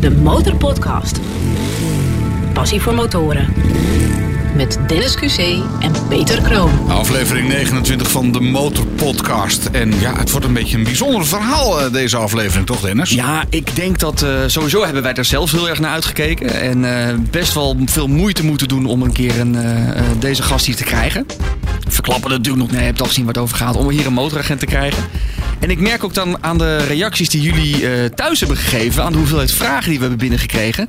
De Motorpodcast. Passie voor motoren. Met Dennis QC en Peter Kroon. Aflevering 29 van de Motorpodcast. En ja, het wordt een beetje een bijzonder verhaal eh, deze aflevering, toch Dennis? Ja, ik denk dat eh, sowieso hebben wij er zelf heel erg naar uitgekeken. En eh, best wel veel moeite moeten doen om een keer een, eh, eh, deze gast hier te krijgen. Verklappen natuurlijk nog, nee, je hebt al gezien waar het over gaat, om hier een motoragent te krijgen. En ik merk ook dan aan de reacties die jullie eh, thuis hebben gegeven, aan de hoeveelheid vragen die we hebben binnengekregen,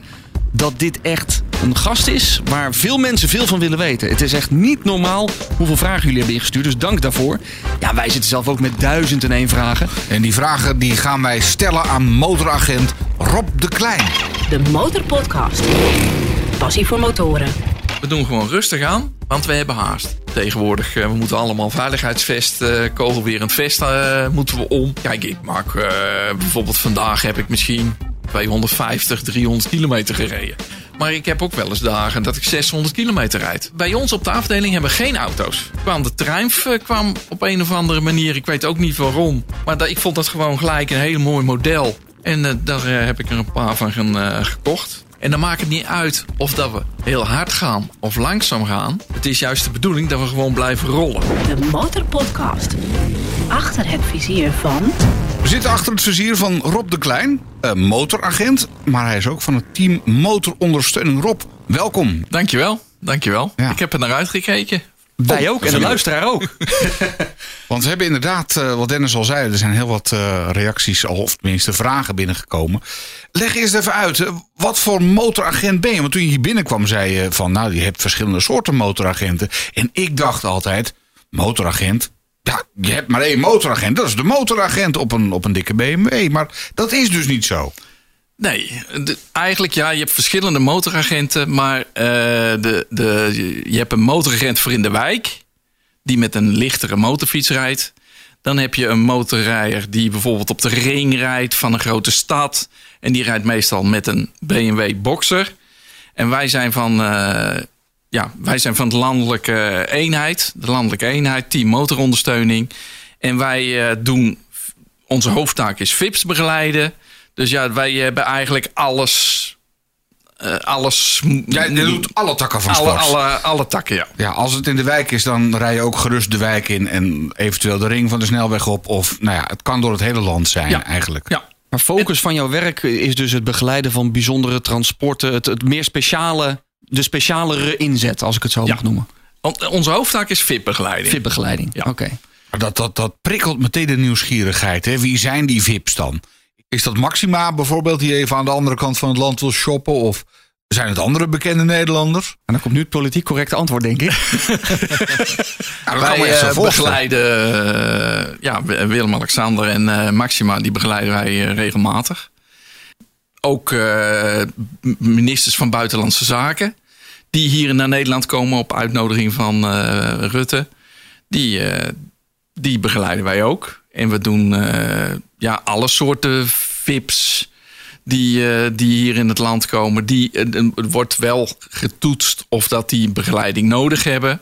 dat dit echt een gast is waar veel mensen veel van willen weten. Het is echt niet normaal hoeveel vragen jullie hebben ingestuurd, dus dank daarvoor. Ja, wij zitten zelf ook met duizend en één vragen. En die vragen die gaan wij stellen aan motoragent Rob de Klein. De Motorpodcast. Passie voor motoren. We doen gewoon rustig aan, want we hebben haast. Tegenwoordig, eh, we moeten allemaal veiligheidsvest, eh, kogelwerend vest eh, moeten we om. Kijk, ik maak bijvoorbeeld vandaag heb ik misschien 250, 300 kilometer gereden. Maar ik heb ook wel eens dagen dat ik 600 kilometer rijd. Bij ons op de afdeling hebben we geen auto's. Kwam de eh, kwam op een of andere manier, ik weet ook niet waarom. Maar ik vond dat gewoon gelijk een heel mooi model. En daar heb ik er een paar van gekocht. En dan maakt het niet uit of dat we heel hard gaan of langzaam gaan. Het is juist de bedoeling dat we gewoon blijven rollen. De Motorpodcast. Achter het vizier van... We zitten achter het vizier van Rob de Klein, eh, motoragent. Maar hij is ook van het team Motorondersteuning. Rob, welkom. Dankjewel, dankjewel. Ja. Ik heb er naar uitgekeken. Wij ook en de luisteraar ook. Want we hebben inderdaad, eh, wat Dennis al zei, er zijn heel wat eh, reacties, al, of tenminste vragen binnengekomen. Leg eerst even uit, eh, wat voor motoragent ben je? Want toen je hier binnenkwam, zei je van, nou, je hebt verschillende soorten motoragenten. En ik dacht altijd, motoragent, ja, je hebt maar één motoragent. Dat is de motoragent op een, op een dikke BMW. Maar dat is dus niet zo. Nee, eigenlijk ja, je hebt verschillende motoragenten, maar de, de, je hebt een motoragent voor in de wijk, die met een lichtere motorfiets rijdt. Dan heb je een motorrijder die bijvoorbeeld op de ring rijdt van een grote stad. En die rijdt meestal met een BMW Boxer. En wij zijn van, eh, ja, wij zijn van de landelijke eenheid, de landelijke eenheid, team motorondersteuning. En wij eh, doen, onze hoofdtaak is VIPs begeleiden. Dus ja, wij hebben eigenlijk alles. Eh, alles. Jij jij doet alle takken van alle, sport. alle, alle takken, ja. Ja, als het in de wijk is, dan rij je ook gerust de wijk in. En eventueel de ring van de snelweg op. Of nou ja, het kan door het hele land zijn Ja. eigenlijk. ja. Maar focus van jouw werk is dus het begeleiden van bijzondere transporten. Het, het meer speciale, de specialere inzet, als ik het zo Ja. mag noemen. Want onze hoofdtaak is VIP-begeleiding. VIP-begeleiding. Ja. Oké. Dat, dat, dat prikkelt meteen de nieuwsgierigheid. Hè? Wie zijn die VIP's dan? Is dat Maxima bijvoorbeeld die even aan de andere kant van het land wil shoppen? Of zijn het andere bekende Nederlanders? En dan komt nu het politiek correcte antwoord, denk ik. Nou, Wij eh, begeleiden, eh, ja, Willem-Alexander en eh, Maxima, die begeleiden wij regelmatig. Ook eh, ministers van Buitenlandse Zaken, die hier naar Nederland komen op uitnodiging van eh, Rutte. Die, eh, die begeleiden wij ook. En we doen eh, ja, alle soorten VIP's die, eh, die hier in het land komen. Die, eh, wordt wel getoetst of dat die begeleiding nodig hebben.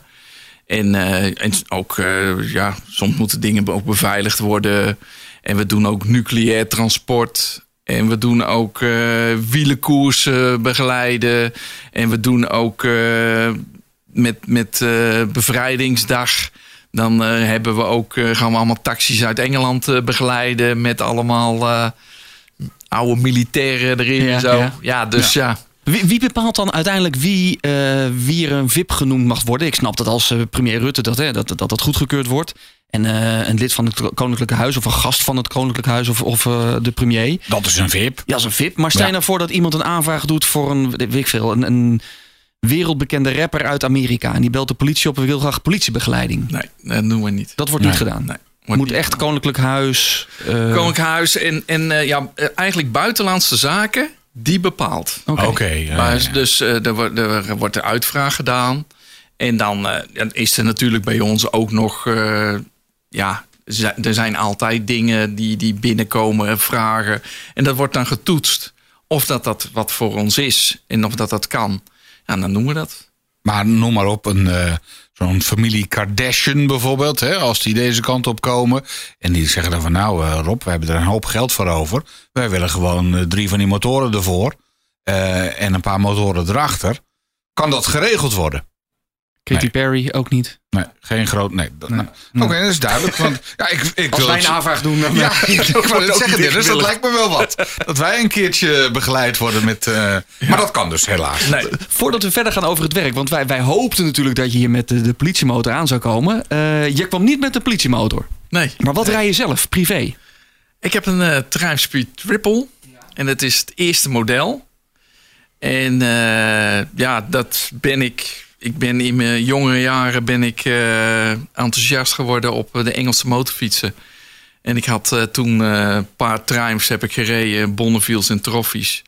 En, en ook, ja, soms moeten dingen ook beveiligd worden. En we doen ook nucleair transport. En we doen ook eh wielenkoersen begeleiden. En we doen ook met, met bevrijdingsdag. Dan eh, hebben we ook, eh, gaan we allemaal taxis uit Engeland eh, begeleiden. Met allemaal eh, oude militairen erin Ja, en zo. ja. Ja, dus ja. Wie, wie bepaalt dan uiteindelijk wie, eh, wie er een VIP genoemd mag worden? Ik snap dat als premier Rutte dat, hè, dat, dat dat goedgekeurd wordt. En eh, een lid van het Koninklijke Huis of een gast van het Koninklijke Huis of, of eh, de premier. Dat is een VIP. Ja, dat is een VIP. Maar stel je Ja. nou voor dat iemand een aanvraag doet voor een, weet ik veel, een, een wereldbekende rapper uit Amerika. En die belt de politie op en wil graag politiebegeleiding. Nee, dat doen we niet. Dat wordt Nee, niet gedaan. Nee, wordt Moet niet echt Koninklijk Huis. eh, Koninklijk Huis en, en eh, ja, eh, eigenlijk buitenlandse zaken, die bepaalt. Oké. Ja, ja. Dus eh, er, wordt, er wordt de uitvraag gedaan. En dan is er natuurlijk bij ons ook nog... eh, ja, er zijn altijd dingen die, die binnenkomen, en vragen. En dat wordt dan getoetst. Of dat dat wat voor ons is en of dat dat kan. Ja, dan doen we dat. Maar noem maar op, een, eh, zo'n familie Kardashian bijvoorbeeld. Hè, als die deze kant op komen. En die zeggen dan van nou eh, Rob, we hebben er een hoop geld voor over. Wij willen gewoon eh, drie van die motoren ervoor. en een paar motoren erachter. Kan dat geregeld worden? Katy Nee. Perry ook niet. Nee, geen groot. Nee. nou, Oké, dat is duidelijk. Want ja, ik, ik Als wil wij een aanvraag doen, dan Ja, ik wou het ook zeggen, niet Dennis, dat lijkt me wel wat. Dat wij een keertje begeleid worden met. eh, Maar dat kan dus helaas. Nee. Voordat we verder gaan over het werk, want wij, wij hoopten natuurlijk dat je hier met de, de politiemotor aan zou komen. Eh, je kwam niet met de politiemotor. Nee. Maar wat rij je zelf, privé? Ik heb een eh Triumph Triple. En dat is het eerste model. En eh, ja, dat ben ik. Ik ben in mijn jongere jaren ben ik eh, enthousiast geworden op de Engelse motorfietsen. En ik had eh, toen eh, een paar Triumphs heb ik gereden, Bonnefields en Trophies.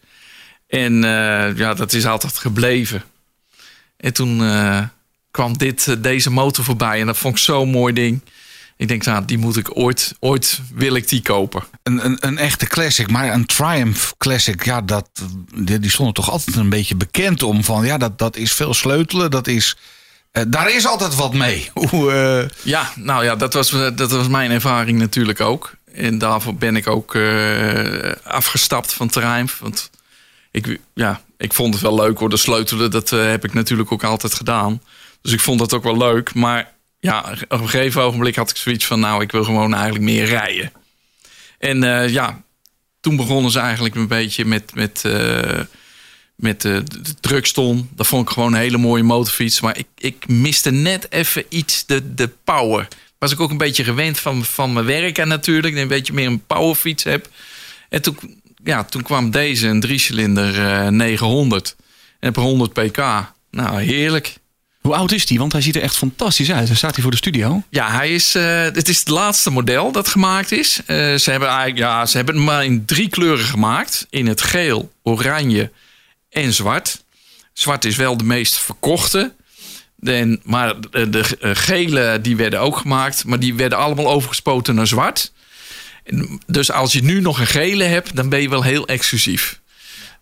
En eh, ja, dat is altijd gebleven. En toen eh, kwam dit, eh, deze motor voorbij en dat vond ik zo'n mooi ding. Ik denk, nou, die moet ik ooit, ooit wil ik die kopen. Een, een, een echte classic, maar een Triumph Classic, ja, dat, die, die stonden toch altijd een beetje bekend om. Van ja, dat, dat is veel sleutelen. Dat is, eh, daar is altijd wat mee. Hoe, eh, Ja, nou ja, dat was, dat was mijn ervaring natuurlijk ook. En daarvoor ben ik ook eh, afgestapt van Triumph. Want ik, ja, ik vond het wel leuk hoor. De sleutelen, dat eh, heb ik natuurlijk ook altijd gedaan. Dus ik vond dat ook wel leuk. Maar ja, op een gegeven ogenblik had ik zoiets van... nou, ik wil gewoon eigenlijk meer rijden. En eh, ja, toen begonnen ze eigenlijk een beetje met... met eh, met de, de Truckston. Dat vond ik gewoon een hele mooie motorfiets. Maar ik, ik miste net even iets, de, de power. Was ik ook een beetje gewend van, van mijn werk en natuurlijk. Een beetje meer een powerfiets heb. En toen, ja, toen kwam deze, een driecilinder eh 900. En heb 100 pk. Nou, heerlijk. Hoe oud is die? Want hij ziet er echt fantastisch uit. Hij staat hier voor de studio. Ja, hij is, eh, het is het laatste model dat gemaakt is. Eh, ze, hebben eigenlijk, ja, ze hebben hem maar in drie kleuren gemaakt. In het geel, oranje en zwart. Zwart is wel de meest verkochte. En, maar de, eh, gele die werden ook gemaakt. Maar die werden allemaal overgespoten naar zwart. Dus als je nu nog een gele hebt, dan ben je wel heel exclusief.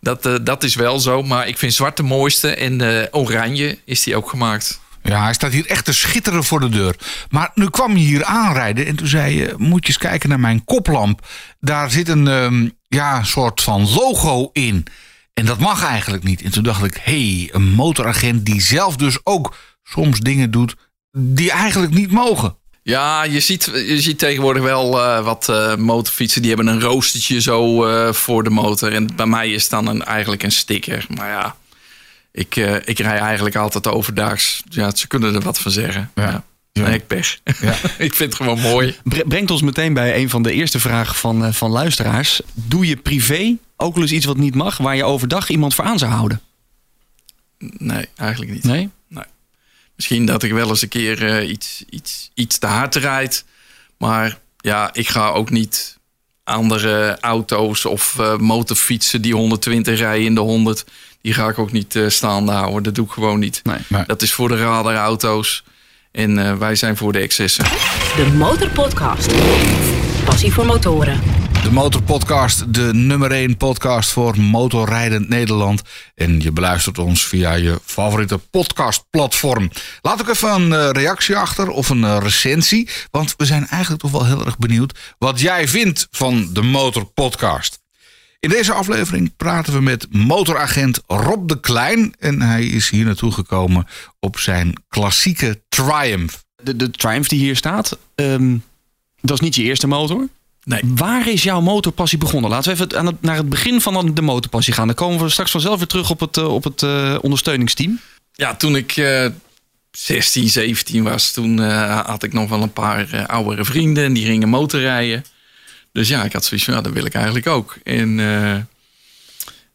Dat, eh, dat is wel zo. Maar ik vind zwart de mooiste. En eh, oranje is die ook gemaakt. ja, hij staat hier echt te schitteren voor de deur. Maar nu kwam je hier aanrijden en toen zei je: Moet je eens kijken naar mijn koplamp. Daar zit een ehm, ja, soort van logo in. En dat mag eigenlijk niet. En toen dacht ik: hey, een motoragent die zelf dus ook soms dingen doet die eigenlijk niet mogen. Ja, je ziet, je ziet tegenwoordig wel eh, wat eh, motorfietsen. Die hebben een roostertje zo eh, voor de motor. En bij mij is dan een, eigenlijk een sticker. Maar ja, ik, ik rij eigenlijk altijd overdaags. Ja, ze kunnen er wat van zeggen. Ja. Ja. Ja. Nee, ik pech. Ja. ik vind het gewoon mooi. Bre- Brengt ons meteen bij een van de eerste vragen van, van luisteraars. Doe je privé ook wel eens iets wat niet mag, waar je overdag iemand voor aan zou houden? Nee, eigenlijk niet. Nee? Misschien dat ik wel eens een keer eh, iets, iets, iets te hard rijd. Maar ja, ik ga ook niet andere auto's of eh, motorfietsen die 120 rijden in de 100. Die ga ik ook niet eh, staande houden. Dat doe ik gewoon niet. Nee. Dat is voor de radarauto's. En eh, wij zijn voor de excessen. De Motorpodcast. Passie voor motoren. De Motorpodcast, de nummer 1 podcast voor motorrijdend Nederland. En je beluistert ons via je favoriete podcastplatform. Laat ook even een eh, reactie achter of een eh, recensie. Want we zijn eigenlijk toch wel heel erg benieuwd wat jij vindt van de Motorpodcast. In deze aflevering praten we met motoragent Rob de Klein. En hij is hier naartoe gekomen op zijn klassieke Triumph. De, de Triumph die hier staat, ehm, dat is niet je eerste motor. Nee. Waar is jouw motorpassie begonnen? Laten we even aan het, naar het begin van de motorpassie gaan. Dan komen we straks vanzelf weer terug op het, eh, op het eh, ondersteuningsteam. Ja, toen ik eh 16, 17 was, toen eh, had ik nog wel een paar eh, oudere vrienden. En die gingen motorrijden. Dus ja, ik had zoiets van, ja, dat wil ik eigenlijk ook. En eh,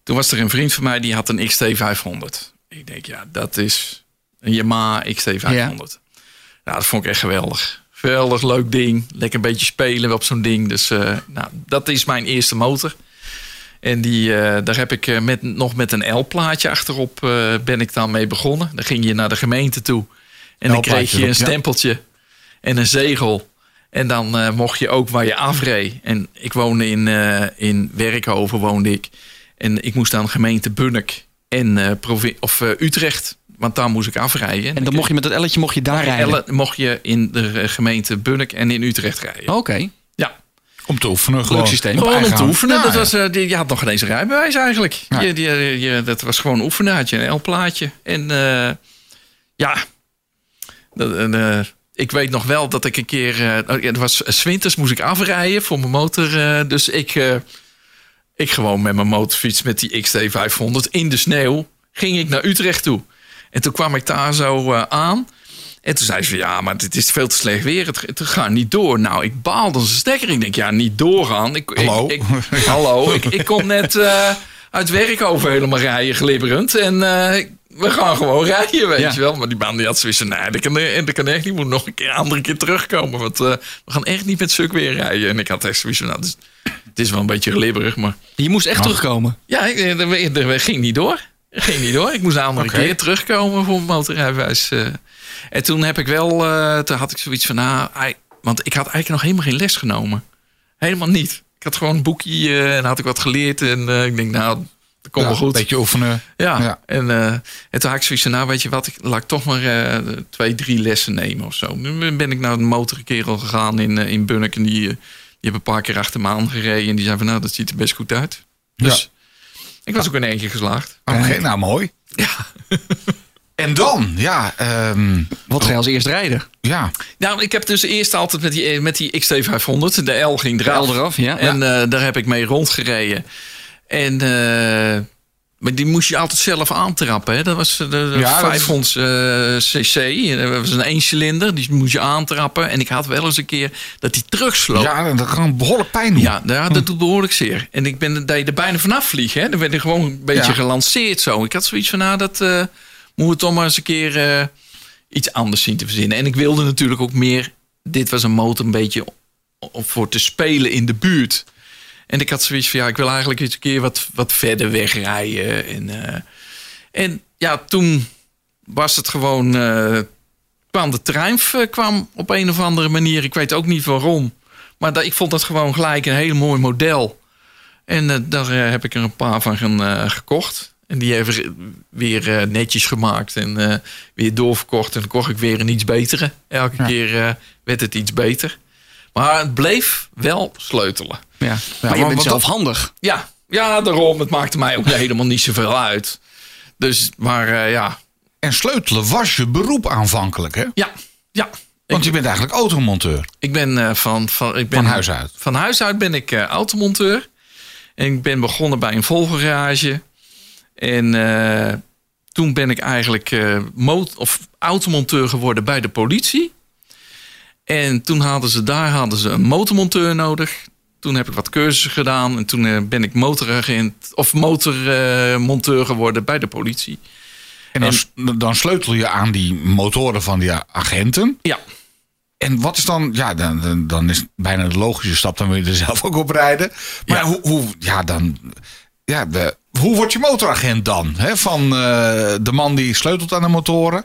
toen was er een vriend van mij, die had een XT500. Ik denk, ja, dat is een Yamaha XT500. Ja. dat vond ik echt geweldig. Geweldig leuk ding. Lekker een beetje spelen op zo'n ding. Dus eh, nou, dat is mijn eerste motor. En die, eh, daar heb ik eh, met, nog met een L-plaatje achterop ben ik dan mee begonnen. Dan ging je naar de gemeente toe. En dan kreeg je een ja. stempeltje en een zegel. En dan mocht je ook waar je afreed. En ik woonde in, in Werkhoven, woonde ik. En ik moest aan gemeente Bunnik en of, Utrecht. Want daar moest ik afrijden. En dan mocht je met dat elletje mocht je daar rijden? Elle- mocht je in de gemeente Bunnik en in Utrecht rijden. Oké. Ja, Om te oefenen. Gewoon, systeem. gewoon om te oefenen. Ja, dat ja. was, eh, die, je had nog geen eens een rijbewijs eigenlijk. Ja. Je, die, eh, je, dat was gewoon oefenen. Had je een L-plaatje. En eh, ja, dat, en, eh, ik weet nog wel dat ik een keer... eh, oh ja, het was s winters moest ik afrijden voor mijn motor. eh, dus ik, eh, ik gewoon met mijn motorfiets met die XT500 in de sneeuw... ging ik naar Utrecht toe. En toen kwam ik daar zo eh, aan... En toen zei ze van ja, maar dit is veel te slecht weer. Het, het gaat niet door. Nou, ik baalde als een stekker. Ik denk, ja, niet doorgaan. Ik, Hallo? Ik, ik- hallo, ik, ik kom net eh, uit werk over helemaal rijden, glibberend. En eh, we gaan gewoon rijden, weet Ja. je wel. Maar die baan die had zoiets van, nee, dat kan, dat kan echt niet. Moet nog een keer andere keer terugkomen. Want we gaan echt niet met suk weer rijden. En ik had echt zoiets van, nou, het is, het is wel een beetje glibberig, maar... Je moest echt terugkomen. Ja, dat ging niet door. Ging niet door. Ik moest een andere keer terugkomen voor mijn motorrijbewijs. eh. En toen heb ik wel, eh, toen had ik zoiets van, nou, want ik had eigenlijk nog helemaal geen les genomen. Helemaal niet. Ik had gewoon een boekje eh, en had ik wat geleerd. En ik denk, nou, dat komt Ja, wel goed. Een beetje oefenen. Ja, Ja. En, en toen had ik zoiets van, nou weet je wat, ik, laat ik toch maar twee, drie lessen nemen of zo. Nu ben ik naar een motorkerel gegaan in, in Bunnik en die, die heeft een paar keer achter me aangereden. En die zei van, nou dat ziet er best goed uit. Dus ik was ook in eentje geslaagd. Oké, nou mooi. Ja. En dan, ja, ehm, Wat ga je als eerst rijden? ja. Nou, ik heb dus eerst altijd met die, met die XT500, de L ging eraf. De L eraf, ja. En eh, daar heb ik mee rondgereden. En, eh, maar die moest je altijd zelf aantrappen. Hè? Dat was de, de Ja, dat is- 500 eh, cc. En Dat was een eencilinder, die moest je aantrappen. En ik had wel eens een keer dat die terugsloop. ja, dat kan behoorlijk pijn doen. Ja, ja, dat doet behoorlijk zeer. En ik ben dat je er bijna vanaf vliegen. Hè? Dan werd gewoon een beetje Ja. gelanceerd zo. Ik had zoiets van, nou, dat eh moeten we toch maar eens een keer eh, iets anders zien te verzinnen. En ik wilde natuurlijk ook meer... Dit was een motor een beetje om voor te spelen in de buurt. En ik had zoiets van, ja, ik wil eigenlijk eens een keer wat, wat verder wegrijden. En, eh, en ja, toen was het gewoon... eh, kwam de Triumph eh, kwam op een of andere manier. Ik weet ook niet waarom. Maar dat, ik vond dat gewoon gelijk een heel mooi model. En daar heb ik er een paar van gaan, gekocht. En die even weer netjes gemaakt en weer doorverkocht. En dan kocht ik weer een iets betere. Elke Ja. keer werd het iets beter. Maar het bleef wel sleutelen. Ja. Ja, maar je bent zelf dat- handig. Ja, ja, daarom. Het maakte mij ook helemaal niet zoveel uit. Dus, maar eh, ja, En sleutelen was je beroep aanvankelijk, hè? ja, ja. Want je bent eigenlijk automonteur. Ik ben, eh, van, van, ik ben Van huis uit. Van huis uit ben ik eh, automonteur. En ik ben begonnen bij een Volvo garage. En toen ben ik eigenlijk mot- of automonteur geworden bij de politie. En toen hadden ze daar hadden ze een motormonteur nodig. Toen heb ik wat cursussen gedaan. En toen eh, ben ik motoragent of motormonteur geworden bij de politie. En dan, dan sleutel je aan die motoren van die agenten. Ja, En wat is dan, ja, dan, dan, is bijna de logische stap, dan wil je er zelf ook op rijden. Maar Ja. hoe, hoe, ja, dan, ja, de, hoe wordt je motoragent dan? Hè? Van eh, de man die sleutelt aan de motoren?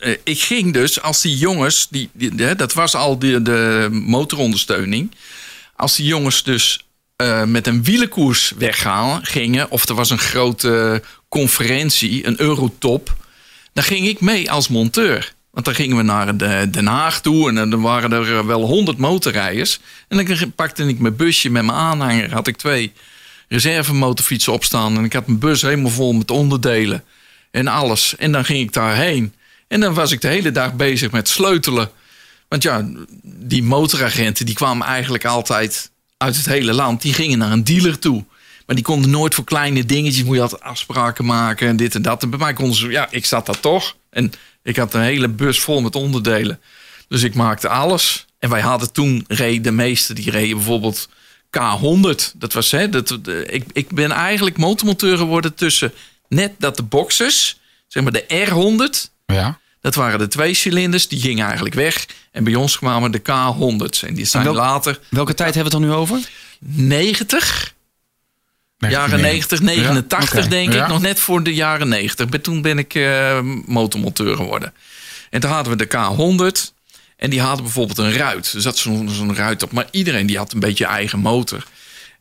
Eh, ik ging dus als die jongens, die, dat was al de, de motorondersteuning. Als die jongens dus eh, met een wielenkoers weggaan, gingen, of er was een grote conferentie, een Eurotop, dan ging ik mee als monteur. Want dan gingen we naar de, Den Haag toe en dan waren er eh, wel honderd motorrijders. En dan pakte ik mijn busje met mijn aanhanger, had ik twee reservemotorfietsen opstaan. En ik had mijn bus helemaal vol met onderdelen en alles. En dan ging ik daarheen. En dan was ik de hele dag bezig met sleutelen. Want ja, die motoragenten die kwamen eigenlijk altijd uit het hele land. Die gingen naar een dealer toe. Maar die konden nooit voor kleine dingetjes. Moet je altijd afspraken maken en dit en dat. En bij mij konden ze, ja, ik zat daar toch. En ik had een hele bus vol met onderdelen. Dus ik maakte alles. En wij hadden toen, reed de meeste, die reden bijvoorbeeld K100. Dat was, hè, dat, ik, ik ben eigenlijk motormonteur geworden tussen net dat de boxers, zeg maar de R100, Ja. dat waren de twee cilinders, die gingen eigenlijk weg. En bij ons kwamen de K100's. En die zijn later Welke tijd hebben we het dan nu over? 90, jaren 90, 89 Ja, oké. denk Ja. ik. Nog net voor de jaren 90. Maar toen ben ik eh, motormonteur geworden. En toen hadden we de K100. En die hadden bijvoorbeeld een ruit. Er zat zo'n zo'n ruit op. Maar iedereen die had een beetje eigen motor.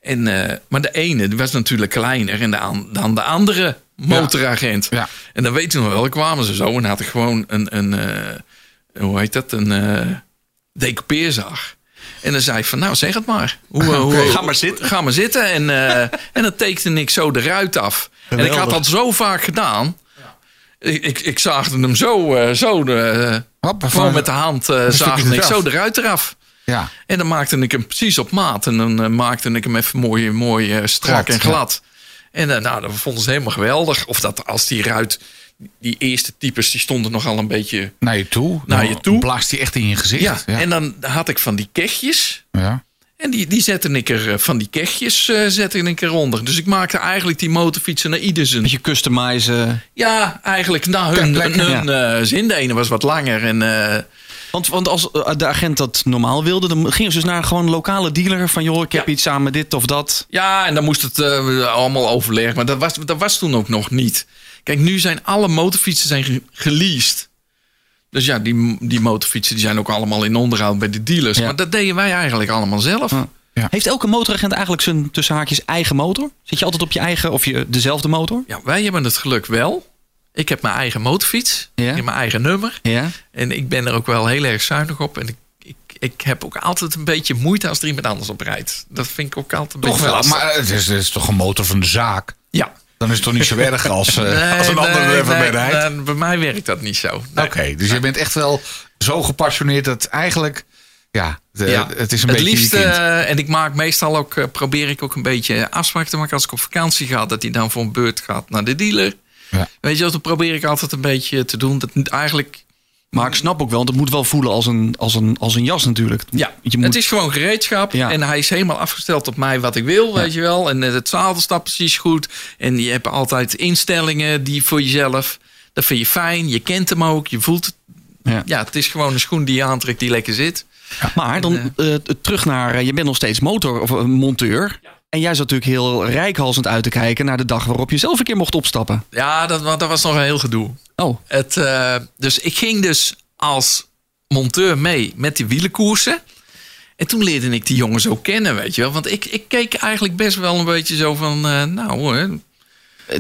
En, eh, maar de ene die was natuurlijk kleiner en de an- dan de andere motoragent. Ja. En dan weet je nog wel, kwamen ze zo en had ik gewoon een, een eh, hoe heet dat, een eh decoupeerzaag. En dan zei ik van, nou zeg het maar. Hoe, hoe, Ga maar zitten. Ga maar zitten. En, en dan tekende ik zo de ruit af. En ik had dat zo vaak gedaan. Ik, ik, ik zaagde hem zo, zo de, gewoon van- met de hand zaagde ik zo de ruit eraf. Ja, En dan maakte ik hem precies op maat. En dan eh, maakte ik hem even mooi, mooi eh, strak Glad, en glad. En eh, nou, dat vonden ze helemaal geweldig. Of dat als die ruit, die eerste types, die stonden nogal een beetje... naar je toe. Naar Dan je toe. Blaast die echt in je gezicht. Ja, ja. en dan had ik van die kegjes. ja. En die, die zette ik er, eh, van die kegjes eh, zette ik eronder. Dus ik maakte eigenlijk die motorfietsen naar ieder zijn. Beetje customizen. Ja, eigenlijk naar hun, hun eh, zin. De ene was wat langer en... Want, want als eh, de agent dat normaal wilde, dan gingen ze dus naar gewoon een lokale dealer. Van joh, ik heb Ja. iets samen met dit of dat. Ja, en dan moest het eh, allemaal overleggen. Maar dat was, dat was toen ook nog niet. Kijk, nu zijn alle motorfietsen zijn ge- geleased. Dus ja, die, die motorfietsen die zijn ook allemaal in onderhoud bij de dealers. Ja. Maar dat deden wij eigenlijk allemaal zelf. Ja. Heeft elke motoragent eigenlijk zijn tussen haakjes eigen motor? Zit je altijd op je eigen of je dezelfde motor? Ja, wij hebben het geluk wel. Ik heb mijn eigen motorfiets. Ja. Ik heb mijn eigen nummer. Ja. En ik ben er ook wel heel erg zuinig op. En ik, ik, ik heb ook altijd een beetje moeite als er iemand anders op rijdt. Dat vind ik ook altijd een Toch beetje wel, lastig. maar het is, het is toch een motor van de zaak? Ja. Dan is het toch niet zo erg als, eh, Nee, als een ander nee, even bij nee, rijdt? bij mij werkt dat niet zo. Oké, dus je bent echt wel zo gepassioneerd dat eigenlijk... Ja, de- Ja, het is een het beetje liefst, je kind. eh, en ik maak meestal ook, eh, probeer ik ook een beetje afspraken te maken als ik op vakantie ga, dat hij dan voor een beurt gaat naar de dealer. Ja. Weet je, dat probeer ik altijd een beetje te doen. Dat eigenlijk, Maar ik snap ook wel, want het moet wel voelen als een, als een, als een jas natuurlijk. ja, je moet, het is gewoon gereedschap Ja. en hij is helemaal afgesteld op mij wat ik wil, weet je wel. En eh, het zadel staat precies goed en je hebt altijd instellingen die voor jezelf. Dat vind je fijn, je kent hem ook, je voelt het. Ja. Ja, het is gewoon een schoen die je aantrekt die lekker zit. Maar dan eh, terug naar, eh, je bent nog steeds motor of eh, monteur. En jij zat natuurlijk heel rijkhalsend uit te kijken naar de dag waarop je zelf een keer mocht opstappen. Ja, dat, dat was nog een heel gedoe. Oh, Het, eh, dus ik ging dus als monteur mee met die wielenkoersen. En toen leerde ik die jongens ook kennen, weet je wel. Want ik, ik keek eigenlijk best wel een beetje zo van... eh, nou hoor,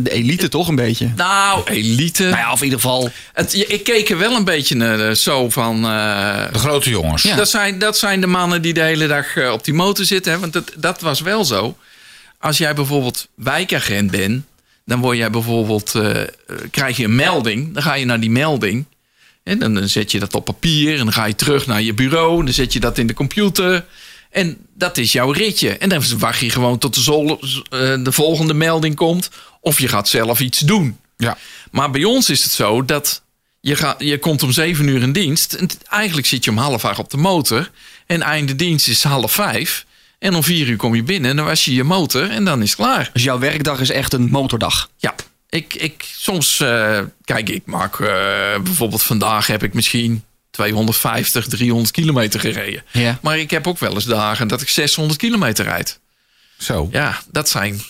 de elite toch een beetje. nou, elite. Nou ja, of in ieder geval. Het, ik keek er wel een beetje naar, eh, zo van... eh, De grote jongens. dat, zijn, dat zijn de mannen die de hele dag eh, op die motor zitten. Hè? Want dat, dat was wel zo. Als jij bijvoorbeeld wijkagent bent... dan word jij bijvoorbeeld, eh, eh, krijg je een melding. Dan ga je naar die melding. En dan, dan zet je dat op papier. En dan ga je terug naar je bureau. En dan zet je dat in de computer. En dat is jouw ritje. En dan wacht je gewoon tot de, zol, eh, de volgende melding komt. Of je gaat zelf iets doen. Ja. Maar bij ons is het zo dat je, gaat, je komt om zeven uur in dienst. En eigenlijk zit je om half acht op de motor. En einde dienst is half vijf. En om vier uur kom je binnen en dan was je je motor en dan is het klaar. Dus jouw werkdag is echt een motordag. Ja, ik, ik soms, eh, kijk, ik maak eh, bijvoorbeeld vandaag heb ik misschien 250, 300 kilometer gereden. Ja. Maar ik heb ook wel eens dagen dat ik 600 kilometer rijd. Zo. Ja, dat zijn,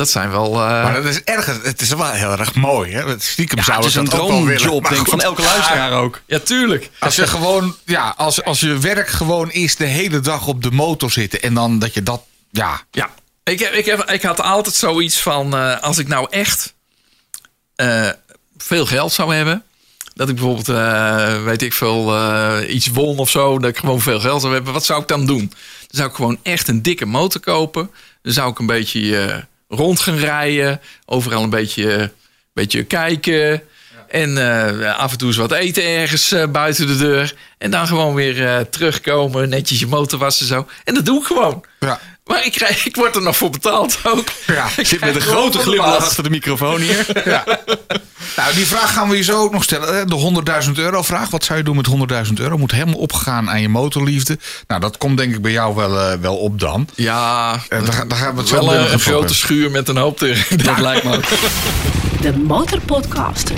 dat zijn wel. eh, Maar dat is erg, het is wel heel erg mooi. Hè? Stiekem Ja, zou het is een dat ook wel willen. droomjob, denk van elke luisteraar ook. ja, tuurlijk. Als je gewoon, ja, als, als je werk gewoon is de hele dag op de motor zitten en dan dat je dat, ja, Ja, ik, heb, ik, heb, ik had altijd zoiets van: eh, als ik nou echt eh, veel geld zou hebben. Dat ik bijvoorbeeld, eh, weet ik veel, eh, iets won of zo. Dat ik gewoon veel geld zou hebben. Wat zou ik dan doen? Dan zou ik gewoon echt een dikke motor kopen. Dan zou ik een beetje rond gaan rijden. Overal een beetje, beetje kijken. En eh, af en toe eens wat eten ergens eh, buiten de deur. En dan gewoon weer eh, terugkomen. Netjes je motor wassen zo. En dat doe ik gewoon. ja. Maar ik, krijg, ik word er nog voor betaald ook. Ja, Ik Zit met een grote glimlach achter de microfoon hier. Nou, die vraag gaan we je zo ook nog stellen. hè. De 100.000 euro vraag. Wat zou je doen met 100.000 euro? Moet helemaal opgegaan aan je motorliefde. Nou, dat komt denk ik bij jou wel, eh, wel op dan. Ja, Eh, daar, daar gaan we het wel meteen een, een grote schuur met een hoop erin. Dat lijkt me ook. De Motorpodcast.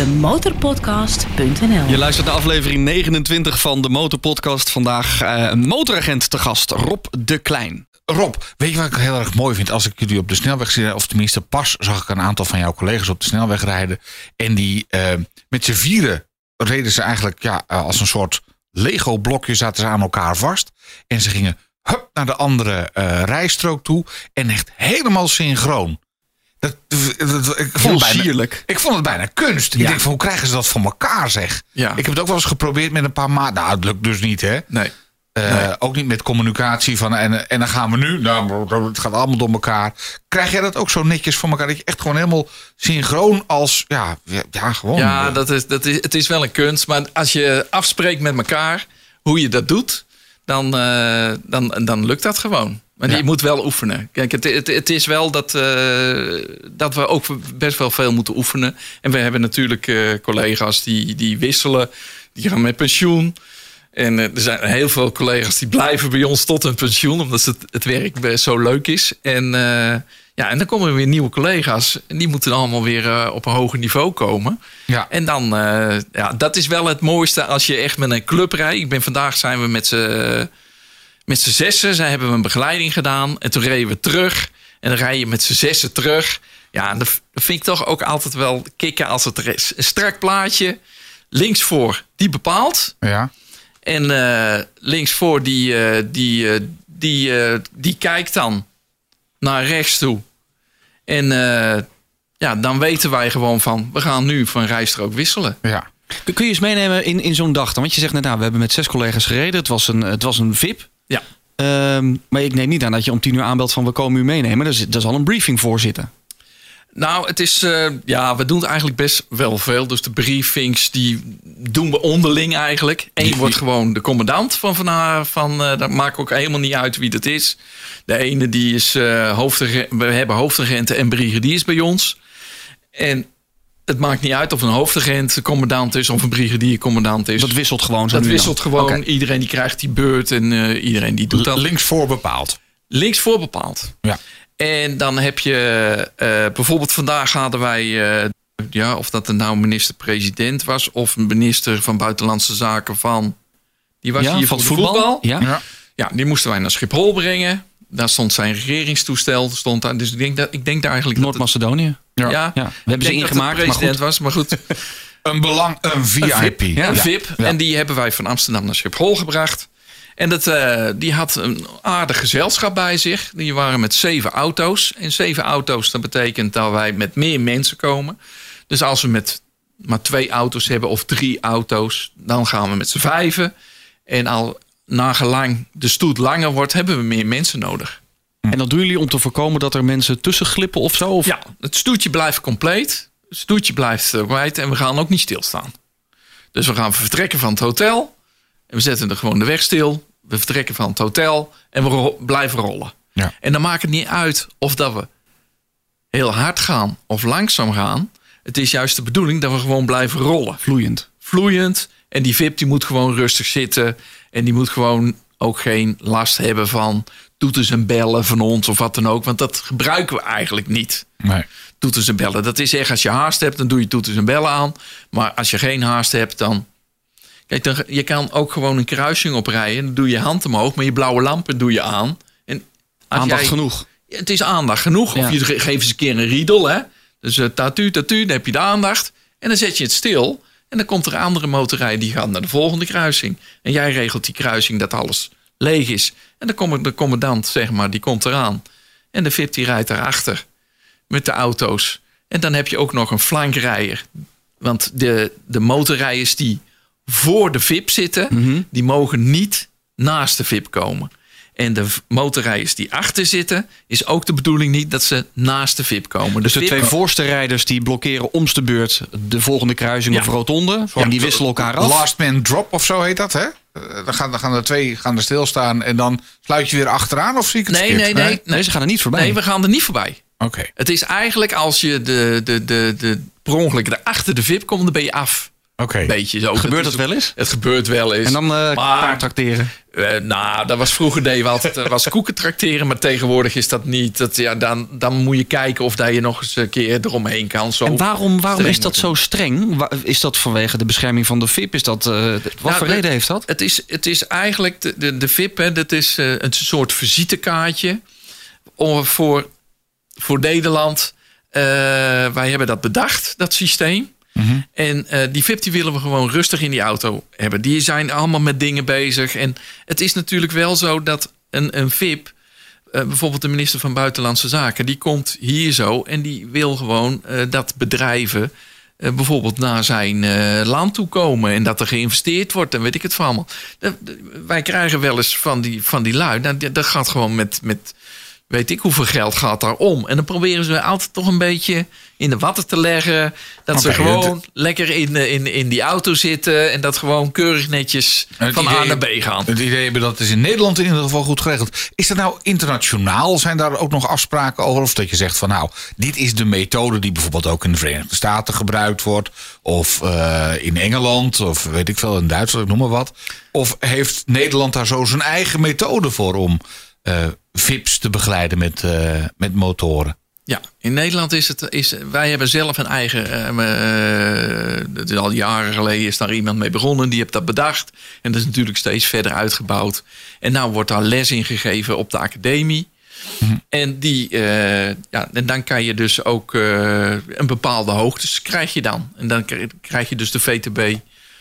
De motorpodcast.nl Je luistert naar aflevering 29 van de Motorpodcast. Vandaag eh, een motoragent te gast, Rob de Klein. Rob, weet je wat ik heel erg mooi vind? Als ik jullie op de snelweg zie, of tenminste pas zag ik een aantal van jouw collega's op de snelweg rijden. En die eh, met z'n vieren reden ze eigenlijk ja, eh, als een soort Lego-blokje zaten ze aan elkaar vast. En ze gingen hup, naar de andere eh, rijstrook toe. En echt helemaal synchroon. Dat, dat- ik, vond het bijna, ik vond het bijna kunst. Ik denk van, hoe krijgen ze dat voor elkaar, zeg? Ja. Ik heb het ook wel eens geprobeerd met een paar maanden. Nou, het lukt dus niet, hè? Nee. Eh, Ook niet met communicatie van en, en dan gaan we nu. Nou, het gaat allemaal door elkaar. Krijg jij dat ook zo netjes voor elkaar? Dat je echt gewoon helemaal synchroon als. Ja, ja, ja gewoon. Ja, eh, dat is, dat is, het is wel een kunst. Maar als je afspreekt met elkaar hoe je dat doet, dan, eh, dan, dan lukt dat gewoon. Maar Ja. je moet wel oefenen. Kijk, het, het, het is wel dat, eh, dat we ook best wel veel moeten oefenen. En we hebben natuurlijk eh, collega's die, die wisselen, die gaan met pensioen. En eh, er zijn heel veel collega's die blijven bij ons tot hun pensioen, omdat het, het werk zo leuk is. En, ja, en dan komen er weer nieuwe collega's. En die moeten allemaal weer op een hoger niveau komen. Ja. En dan, ja, dat is wel het mooiste als je echt met een club rijdt. Ik ben vandaag zijn we met z'n met z'n zessen. Zij hebben we een begeleiding gedaan. En toen reden we terug. En dan rij je met z'n zessen terug. Ja, dat dat vind ik toch ook altijd wel kicken als het er is. Een strak plaatje. Links voor, die bepaalt. ja. En eh, links voor, die, eh, die, eh, die, eh, die kijkt dan naar rechts toe. En eh, ja, dan weten wij gewoon van... we gaan nu van rijstrook wisselen. ja. Kun kun je eens meenemen in, in zo'n dag dan? Want je zegt net, nou, we hebben met zes collega's gereden. Het was een, het was een VIP. Ja. Ehm, maar ik neem niet aan dat je om tien uur aanbelt van we komen u meenemen. Dat is, dat is al een briefing voor zitten. Nou, het is, eh, ja, we doen eigenlijk best wel veel. Dus de briefings, die doen we onderling eigenlijk. Eén wordt gewoon de commandant van vanavond. Van, eh, dat maakt ook helemaal niet uit wie dat is. De ene die is uh, hoofdregent. We hebben hoofdregenten en brigadiers bij ons. En het maakt niet uit of een hoofdregent commandant is of een brigadier commandant is. Dat wisselt gewoon zo Dat nu en wisselt dan. gewoon. Iedereen die krijgt die beurt en eh, iedereen die doet dat. Links voor bepaald. Links voor bepaald. Ja. En dan heb je eh, bijvoorbeeld vandaag hadden wij, eh, ja, of dat er nou minister-president was of een minister van Buitenlandse Zaken van. Die was Ja, hier van het voetbal. Ja? Ja. Ja, die moesten wij naar Schiphol brengen. Daar stond zijn regeringstoestel. Stond daar. Dus ik denk, dat, ik denk daar eigenlijk. Noord-Macedonië. Ja. ja, Ja, we hebben ze dat ingemaakt, maar president goed. was, maar goed. Een belang, een VIP. Ja. Een VIP. Ja. En die hebben wij van Amsterdam naar Schiphol gebracht. En dat, eh, die had een aardig gezelschap bij zich. Die waren met zeven auto's. En zeven auto's, dat betekent dat wij met meer mensen komen. Dus als we met maar twee auto's hebben of drie auto's, dan gaan we met z'n vijven. En al nagelang de stoet langer wordt, hebben we meer mensen nodig. En dat doen jullie om te voorkomen dat er mensen tussen glippen of zo? Of? Ja, het stoetje blijft compleet. Het stoetje blijft eh, wijd en we gaan ook niet stilstaan. Dus we gaan vertrekken van het hotel. En we zetten er gewoon de weg stil. We vertrekken van het hotel en we ro- blijven rollen. Ja. En dan maakt het niet uit of dat we heel hard gaan of langzaam gaan. Het is juist de bedoeling dat we gewoon blijven rollen. Vloeiend. Vloeiend. En die VIP die moet gewoon rustig zitten. En die moet gewoon ook geen last hebben van toeters en bellen van ons of wat dan ook. Want dat gebruiken we eigenlijk niet Nee. toeters en bellen. Dat is echt als je haast hebt, dan doe je toeters en bellen aan. Maar als je geen haast hebt, dan. Kijk, dan, je kan ook gewoon een kruising oprijden. Dan doe je hand omhoog, maar je blauwe lampen doe je aan. En Aandacht jij- genoeg. Ja, Het is aandacht genoeg. Ja. Of je ge- geeft eens een keer een riedel, hè? Dus uh, tatu, tatu, dan heb je de aandacht. En dan zet je het stil. En dan komt er een andere motorrij die gaat naar de volgende kruising. En jij regelt die kruising dat alles leeg is. En dan komt de commandant, zeg maar, die komt eraan. En de VIP die rijdt daarachter met de auto's. En dan heb je ook nog een flankrijder. Want de, de motorrijders die voor de VIP zitten, die mogen niet naast de VIP komen. En de motorrijders die achter zitten, is ook de bedoeling niet dat ze naast de VIP komen. Dus de VIP twee voorste rijders die blokkeren om's de beurt de volgende kruising Ja. of rotonde. En die wisselen elkaar af. Last man drop of zo heet dat, hè? Eh, Dan gaan, dan gaan er twee gaan er stilstaan en dan sluit je weer achteraan of zie ik het Nee, verkeerd? nee, nee. Nee, ze gaan er niet voorbij. Nee, we gaan er niet voorbij. Oké. Het is eigenlijk als je de, de, de, de, per ongeluk erachter de VIP komt, dan ben je af. Oké. Beetje zo. Gebeurt dat wel eens? Het gebeurt wel eens. En dan eh Maar- paard tracteren. Eh, nou, dat was vroeger deden we altijd eh, was koeken trakteren, maar tegenwoordig is dat niet. Dat, ja, dan, dan moet je kijken of dat je nog eens een keer eromheen kan. Zo En waarom, waarom is dat zo streng? Is dat vanwege de bescherming van de VIP? Is dat, eh, wat Nou, voor de- reden heeft dat? Het is, het is eigenlijk de, de, de VIP, hè, dat is eh, een soort visitekaartje voor, voor Nederland. Eh, wij hebben dat bedacht, dat systeem. En eh, die VIP die willen we gewoon rustig in die auto hebben. Die zijn allemaal met dingen bezig. En het is natuurlijk wel zo dat een, een VIP, eh, bijvoorbeeld de minister van Buitenlandse Zaken, die komt hier zo en die wil gewoon eh, dat bedrijven bijvoorbeeld naar zijn land toe komen en dat er geïnvesteerd wordt en weet ik het van allemaal. Wij krijgen wel eens van die, van die lui, nou, dat gaat gewoon met, met weet ik hoeveel geld gaat daar om. En dan proberen ze altijd toch een beetje in de watten te leggen. Dat ze gewoon lekker in, eh, in, in die auto zitten en dat gewoon keurig netjes van A naar B gaan. Het idee hebben dat is in Nederland in ieder geval goed geregeld. Is dat nou internationaal? Zijn daar ook nog afspraken over? Of dat je zegt van nou, dit is de methode die bijvoorbeeld ook in de Verenigde Staten gebruikt wordt. Of eh, in Engeland, of weet ik veel, in Duitsland, ik noem maar wat. Of heeft Nederland daar zo zijn eigen methode voor om eh, VIP's te begeleiden met, eh, met motoren? Ja, in Nederland is het. Is, wij hebben zelf een eigen. dat is al jaren geleden is daar iemand mee begonnen. Die heeft dat bedacht. En dat is natuurlijk steeds verder uitgebouwd. En nou wordt daar les in gegeven op de academie. En, die, eh, ja, en dan kan je dus ook een bepaalde hoogtes krijg je dan. En dan krijg je dus de VTB.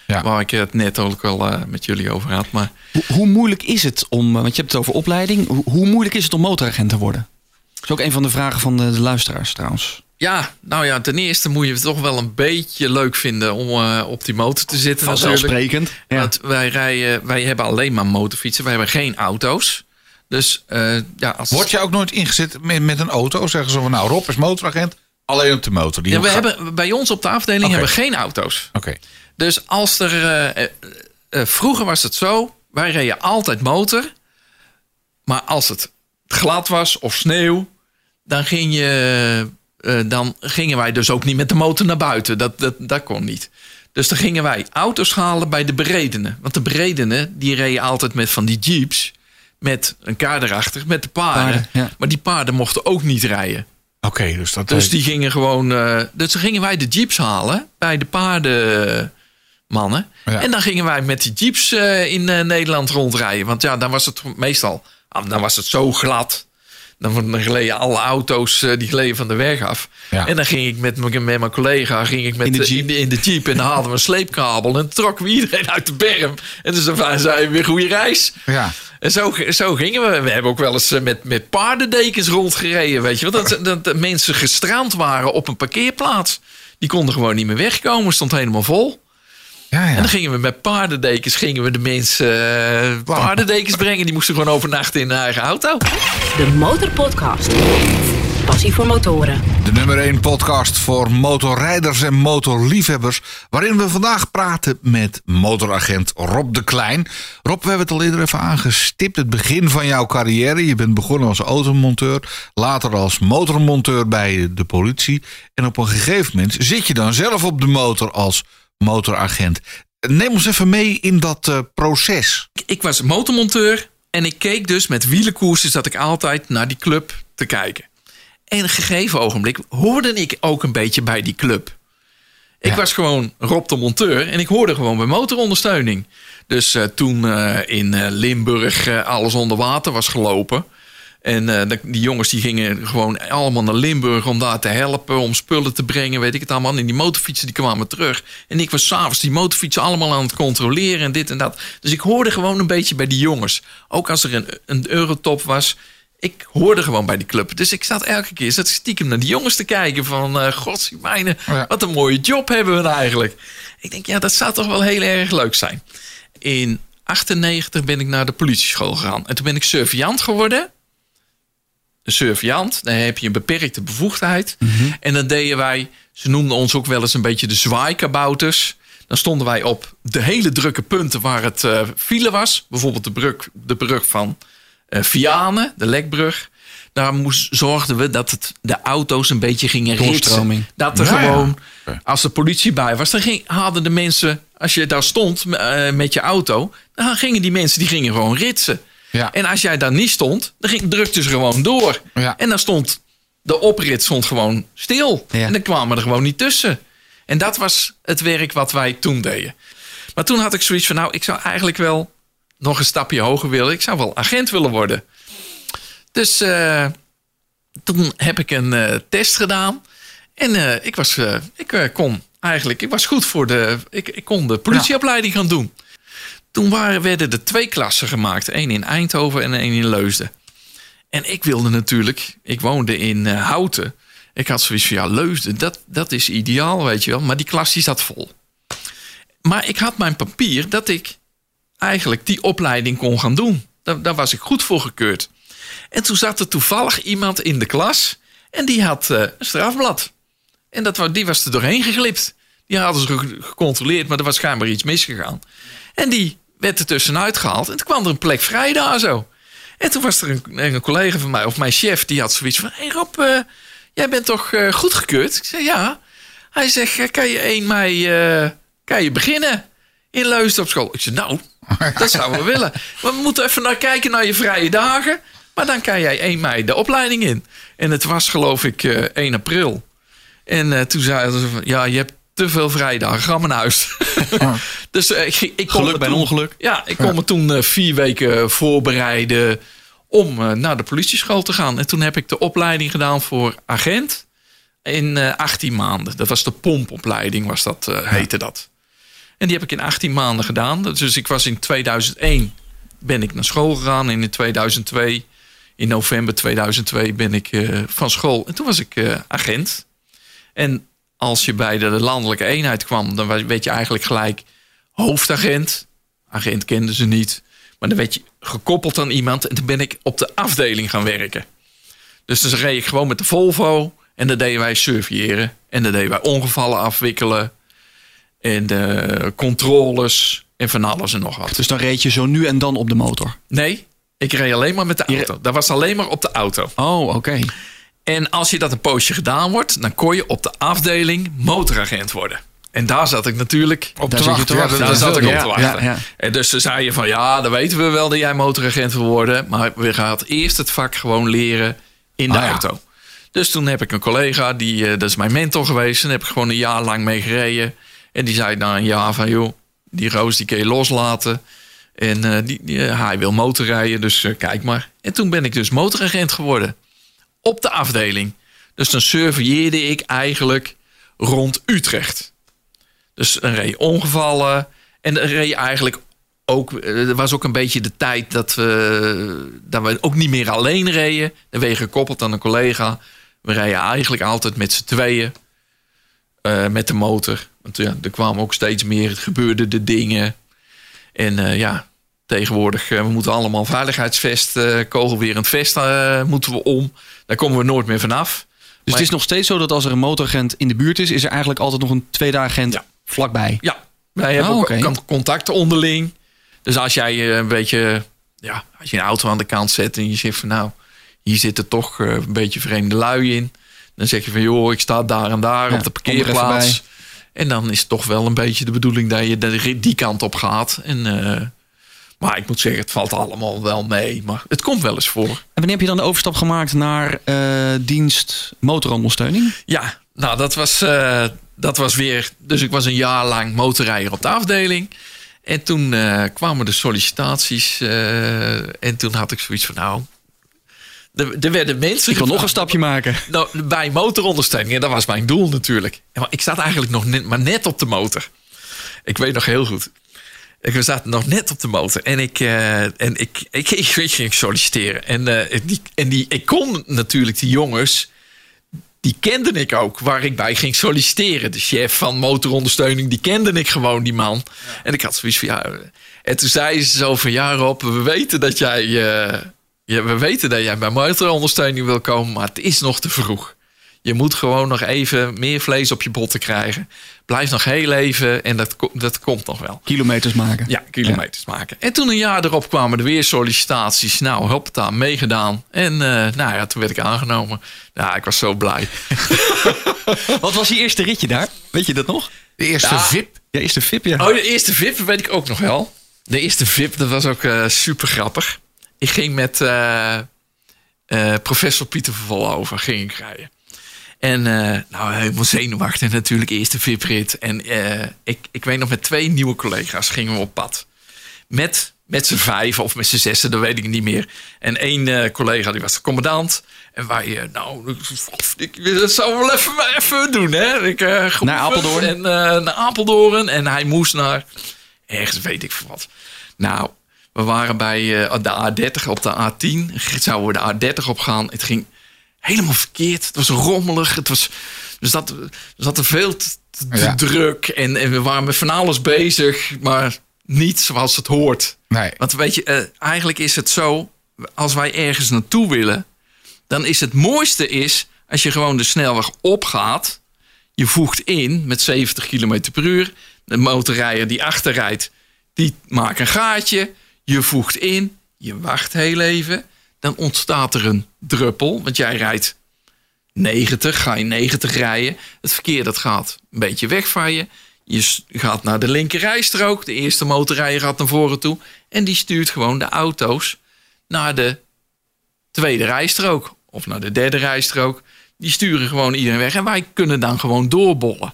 Ja. Waar ik het net ook al eh, met jullie over had. Maar Hoe, hoe moeilijk is het om, eh, want je hebt het over opleiding, hoe, hoe moeilijk is het om motoragent te worden? Dat is ook een van de vragen van de, de luisteraars trouwens. ja, nou ja, ten eerste moet je het toch wel een beetje leuk vinden om eh, op die motor te zitten. natuurlijk. Vanzelfsprekend. Ja. Want wij, rijden, wij hebben alleen maar motorfietsen. Wij hebben geen auto's. Dus eh, ja, als... Word je ook nooit ingezet met, met een auto? Zeggen ze van nou, Rob is motoragent, alleen op de motor. Die ja, we gaat- hebben, bij ons op de afdeling hebben we geen auto's. Oké. Dus als er... eh, eh, eh, vroeger was het zo, wij reden altijd motor. Maar als het glad was of sneeuw, dan, ging je, dan gingen wij dus ook niet met de motor naar buiten. Dat, dat, dat kon niet. Dus dan gingen wij auto's halen bij de beredenen. Want de beredenen, die reden altijd met van die jeeps... met een kar erachter, met de paarden. Paarden, ja. Maar die paarden mochten ook niet rijden. Oké, dus dat Dus die gingen gewoon. eh, dus dan gingen wij de jeeps halen bij de Ja. En dan gingen wij met die jeeps eh, in eh, Nederland rondrijden. Want ja, dan was het meestal. ah, Dan was het zo glad. Dan gleden alle auto's eh, die gleden van de weg af. Ja. En dan ging ik met, mijn- met mijn collega ging ik met In de jeep. in de, in de jeep en dan hadden we een sleepkabel en trokken we iedereen uit de berm. En dus dan zeiden we weer goede reis. Ja. En zo, zo gingen we. We hebben ook wel eens met, met paardendekens rondgereden. Weet je wel? Dat, dat, dat mensen gestrand waren op een parkeerplaats. Die konden gewoon niet meer wegkomen. Stond helemaal vol. Ja, ja. En dan gingen we met paardendekens gingen we de mensen eh, paardendekens brengen. Die moesten gewoon overnachten in hun eigen auto. De Motorpodcast. Passie voor motoren. De nummer 1 podcast voor motorrijders en motorliefhebbers. Waarin we vandaag praten met motoragent Rob de Klein. Rob, we hebben het al eerder even aangestipt. Het begin van jouw carrière. Je bent begonnen als automonteur. Later als motormonteur bij de politie. En op een gegeven moment zit je dan zelf op de motor als motoragent. Neem ons even mee in dat eh, proces. Ik was motormonteur. En ik keek dus met wielenkoersen zat ik altijd naar die club te kijken. En een gegeven ogenblik hoorde ik ook een beetje bij die club. Ik Ja. was gewoon Rob de monteur en ik hoorde gewoon bij motorondersteuning. Dus eh, toen eh, in Limburg alles onder water was gelopen. En eh, die jongens die gingen gewoon allemaal naar Limburg om daar te helpen, om spullen te brengen, weet ik het allemaal. En die motorfietsen die kwamen terug. En ik was s'avonds die motorfietsen allemaal aan het controleren en dit en dat. Dus ik hoorde gewoon een beetje bij die jongens. Ook als er een, een eurotop was, ik hoorde gewoon bij die club. Dus ik zat elke keer zat stiekem naar die jongens te kijken van... eh godzijmijne, Ja. wat een mooie job hebben we nou eigenlijk. Ik denk, ja, dat zou toch wel heel erg leuk zijn. In 98 ben ik naar de politieschool gegaan. En toen ben ik surveillant geworden. Surveillant, dan heb je een beperkte bevoegdheid. En dan deden wij, ze noemden ons ook wel eens een beetje de zwaaikabouters. Dan stonden wij op de hele drukke punten waar het eh file was. Bijvoorbeeld de brug, de brug van eh Vianen, de Lekbrug. Daar moest, zorgden we dat het, de auto's een beetje gingen ritsen. Dat er gewoon, als de politie bij was, dan ging, hadden de mensen, als je daar stond eh, met je auto, dan gingen die mensen die gingen gewoon ritsen. Ja. En als jij daar niet stond, dan ging, drukte ze gewoon door. Ja. En dan stond de oprit stond gewoon stil. Ja. En dan kwamen er gewoon niet tussen. En dat was het werk wat wij toen deden. Maar toen had ik zoiets van, nou, ik zou eigenlijk wel nog een stapje hoger willen. Ik zou wel agent willen worden. Dus eh, toen heb ik een eh, test gedaan. En eh, ik, was, ik kon eigenlijk, ik was goed voor de, ik, ik kon de politieopleiding gaan doen. Toen waren, werden er twee klassen gemaakt. één in Eindhoven en één in Leusden. En ik wilde natuurlijk... Ik woonde in uh, Houten. Ik had zoiets van, ja, Leusden, dat, dat is ideaal, weet je wel. Maar die klas die zat vol. Maar ik had mijn papier dat ik eigenlijk die opleiding kon gaan doen. Daar, was ik goed voor gekeurd. En toen zat er toevallig iemand in de klas... en die had uh, een strafblad. En dat, die was er doorheen geglipt. Die hadden ze gecontroleerd, maar er was schijnbaar iets misgegaan. En die werd er tussenuit gehaald. En toen kwam er een plek vrij daar zo. En toen was er een, collega van mij, of mijn chef, die had zoiets van: Hé hey Rob, uh, jij bent toch uh, goedgekeurd? Ik zei ja. Hij zegt: Kan je 1 mei kan je beginnen in Leusden op school? Ik zei: Nou, dat zouden we willen. We moeten even naar kijken naar je vrije dagen. Maar dan kan jij 1 mei de opleiding in. En het was geloof ik 1 april. En toen zeiden ze: van, Ja, je hebt te veel vrijdagen. Ga maar naar huis. dus uh, ik, ik Geluk bij toen, ongeluk. Ja, ik kon ja. me toen uh, vier weken voorbereiden om uh, naar de politieschool te gaan. En toen heb ik de opleiding gedaan voor agent in 18 maanden. Dat was de pompopleiding, was dat, heette dat. En die heb ik in 18 maanden gedaan. Dus ik was in 2001 ben ik naar school gegaan. En in 2002, in november 2002, ben ik van school. En toen was ik agent. En als je bij de landelijke eenheid kwam, dan werd je eigenlijk gelijk hoofdagent. Agent kenden ze niet. Maar dan werd je gekoppeld aan iemand. En toen ben ik op de afdeling gaan werken. Dus dan reed ik gewoon met de Volvo. En dan deden wij surveilleren. En dan deden wij ongevallen afwikkelen. En de controles. En van alles en nog wat. Dus dan reed je zo nu en dan op de motor? Nee, ik reed alleen maar met de auto. Dat was alleen maar op de auto. Oh, oké. Okay. En als je dat een poosje gedaan wordt, dan kon je op de afdeling motoragent worden. En daar zat ik natuurlijk op te wachten. Daar zat ik op te wachten. Ja, ja. En dus ze zei je van ja, dan weten we wel dat jij motoragent wil worden. Maar we gaan eerst het vak gewoon leren in de Ah, auto. Dus toen heb ik een collega, die, uh, dat is mijn mentor geweest. En heb ik gewoon een jaar lang mee gereden. En die zei na een jaar van joh, die Roos die kun je loslaten. En uh, die, die, uh, hij wil motorrijden, dus kijk maar. En toen ben ik dus motoragent geworden op de afdeling. Dus dan surveilleerde ik eigenlijk rond Utrecht. Dus dan reed ongevallen. En dan reed eigenlijk ook... Er was ook een beetje de tijd dat we, dat we ook niet meer alleen reden. Dan ben je gekoppeld aan een collega. We rijden eigenlijk altijd met z'n tweeën. Uh, met de motor. Want ja, er kwamen ook steeds meer... Het gebeurde de dingen. En uh, ja, Tegenwoordig, uh, we moeten allemaal veiligheidsvest, uh, kogelwerend vest uh, moeten we om. Daar komen we nooit meer vanaf. Dus maar het is nog steeds zo dat als er een motoragent in de buurt is, is er eigenlijk altijd nog een tweede agent ja. vlakbij. Ja, wij hebben oh, okay. ook contacten onderling. Dus als jij een beetje, ja, als je een auto aan de kant zet en je zegt van nou, hier zitten toch een beetje vreemde lui in. Dan zeg je van joh, ik sta daar en daar ja, op de parkeerplaats. En dan is het toch wel een beetje de bedoeling dat je die kant op gaat. En maar ik moet zeggen, het valt allemaal wel mee. Maar het komt wel eens voor. En wanneer heb je dan de overstap gemaakt naar uh, dienst motorondersteuning? Ja, nou dat was, uh, dat was weer... Dus ik was een jaar lang motorrijder op de afdeling. En toen uh, kwamen de sollicitaties. en toen had ik zoiets van nou... Er, er werden mensen... Ik wil nog een stapje maken. Nou, bij motorondersteuning. En dat was mijn doel natuurlijk. Maar ik zat eigenlijk nog net, maar net op de motor. Ik weet nog heel goed. Ik zat nog net op de motor en ik, uh, en ik, ik, ik, solliciteren. En, uh, die, en die, ik kon natuurlijk die jongens, die kende ik ook, waar ik bij ging solliciteren. De chef van motorondersteuning, die kende ik gewoon, die man. Ja. En ik had zoiets van, ja... En toen zei ze zo van, ja Rob, we weten dat jij... Uh, ja, we weten dat jij bij motorondersteuning wil komen, maar het is nog te vroeg. Je moet gewoon nog even meer vlees op je botten krijgen. Blijf nog heel even en dat, dat komt nog wel. Kilometers maken. Ja, kilometers ja. maken. En toen een jaar erop kwamen er weer sollicitaties. Nou, hop, daar meegedaan. En uh, nou ja, toen werd ik aangenomen. Ja, ik was zo blij. Wat was je eerste ritje daar? Weet je dat nog? De eerste ja. VIP? Ja, eerste VIP, ja. Oh, de eerste VIP weet ik ook nog wel. De eerste VIP, dat was ook uh, super grappig. Ik ging met uh, professor Pieter van Volhoven ging ik rijden. En uh, nou, helemaal zenuwachtig natuurlijk, eerste VIP-rit. En uh, ik, ik weet nog, met twee nieuwe collega's gingen we op pad. Met, met z'n vijf of met z'n zessen, dat weet ik niet meer. En één uh, collega, die was de commandant. En wij, nou, ik, dat zou wel even, even doen, hè. Ik, naar Apeldoorn? En, naar Apeldoorn. En hij moest naar, ergens weet ik veel wat. Nou, we waren bij eh, de A30 op de A10. Zouden we de A30 op gaan. Het ging helemaal verkeerd. Het was rommelig. Het was, dus dat, er zat er veel te, te Ja. druk. En, en we waren met van alles bezig. Maar niet zoals het hoort. Nee. Want weet je, eh, eigenlijk is het zo. Als wij ergens naartoe willen. Dan is het mooiste is als je gewoon de snelweg opgaat. Je voegt in met 70 km per uur. De motorrijder die achterrijdt, die maakt een gaatje. Je voegt in, je wacht heel even. Dan ontstaat er een druppel, want jij rijdt 90, ga je 90 rijden. Het verkeer dat gaat een beetje weg je. Je gaat naar de linkerrijstrook. De eerste motorrijder gaat naar voren toe. En die stuurt gewoon de auto's naar de tweede rijstrook. Of naar de derde rijstrook. Die sturen gewoon iedereen weg. En wij kunnen dan gewoon doorbollen.